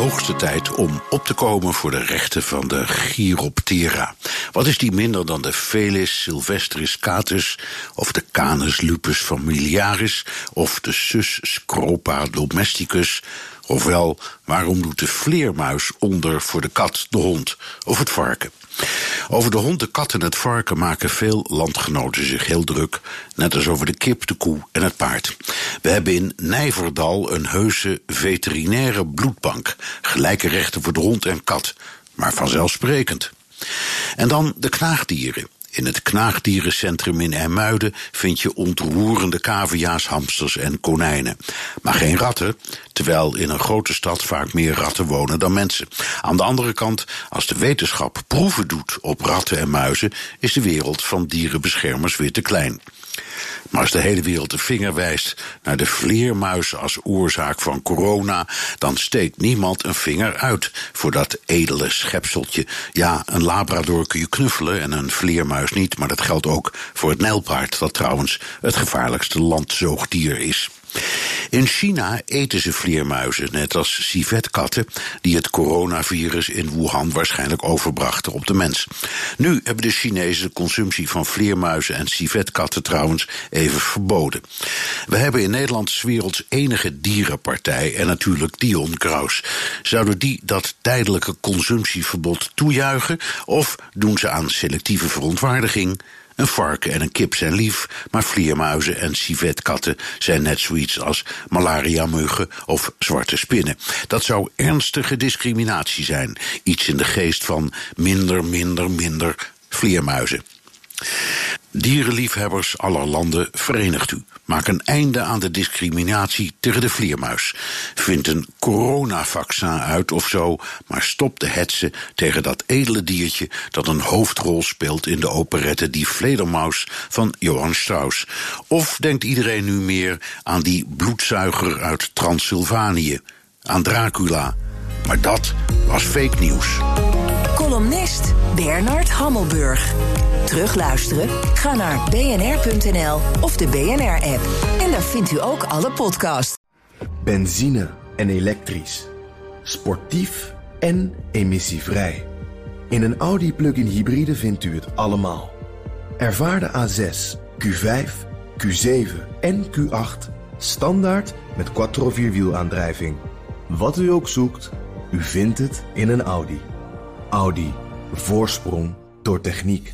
Hoogste tijd om op te komen voor de rechten van de Chiroptera. Wat is die minder dan de Felis sylvestris catus, of de Canis lupus familiaris, of de Sus scropa domesticus, ofwel waarom doet de vleermuis onder voor de kat, de hond of het varken? Over de hond, de kat en het varken maken veel landgenoten zich heel druk, net als over de kip, de koe en het paard. We hebben in Nijverdal een heuse veterinaire bloedbank, gelijke rechten voor de hond en kat, maar vanzelfsprekend. En dan de knaagdieren. In het knaagdierencentrum in Ermuiden vind je ontroerende cavia's, hamsters en konijnen. Maar geen ratten, terwijl in een grote stad vaak meer ratten wonen dan mensen. Aan de andere kant, als de wetenschap proeven doet op ratten en muizen, is de wereld van dierenbeschermers weer te klein. Maar als de hele wereld de vinger wijst naar de vleermuizen als oorzaak van corona, dan steekt niemand een vinger uit voor dat edele schepseltje. Ja, een labrador kun je knuffelen en een vleermuis niet, maar dat geldt ook voor het nijlpaard, dat trouwens het gevaarlijkste landzoogdier is. In China eten ze vleermuizen, net als civetkatten, die het coronavirus in Wuhan waarschijnlijk overbrachten op de mens. Nu hebben de Chinezen de consumptie van vleermuizen en civetkatten trouwens even verboden. We hebben in Nederland werelds enige dierenpartij en natuurlijk Dion Kraus. Zouden die dat tijdelijke consumptieverbod toejuichen of doen ze aan selectieve verontwaardiging? Een varken en een kip zijn lief, maar vleermuizen en civetkatten zijn net zoiets als malaria-muggen of zwarte spinnen. Dat zou ernstige discriminatie zijn. Iets in de geest van minder, minder, minder vleermuizen. Dierenliefhebbers aller landen, verenigt u. Maak een einde aan de discriminatie tegen de vleermuis. Vind een coronavaccin uit of zo, maar stop de hetsen tegen dat edele diertje dat een hoofdrol speelt in de operette Die Vledermaus van Johann Strauss. Of denkt iedereen nu meer aan die bloedzuiger uit Transylvanië, aan Dracula? Maar dat was fake nieuws. Columnist Bernard Hammelburg. Terugluisteren? Ga naar bnr.nl of de BNR-app. En daar vindt u ook alle podcasts. Benzine en elektrisch. Sportief en emissievrij. In een Audi plug-in hybride vindt u het allemaal. Ervaar de A6, Q5, Q7 en Q8 standaard met quattro vierwielaandrijving. Wat u ook zoekt, u vindt het in een Audi. Audi. Voorsprong door techniek.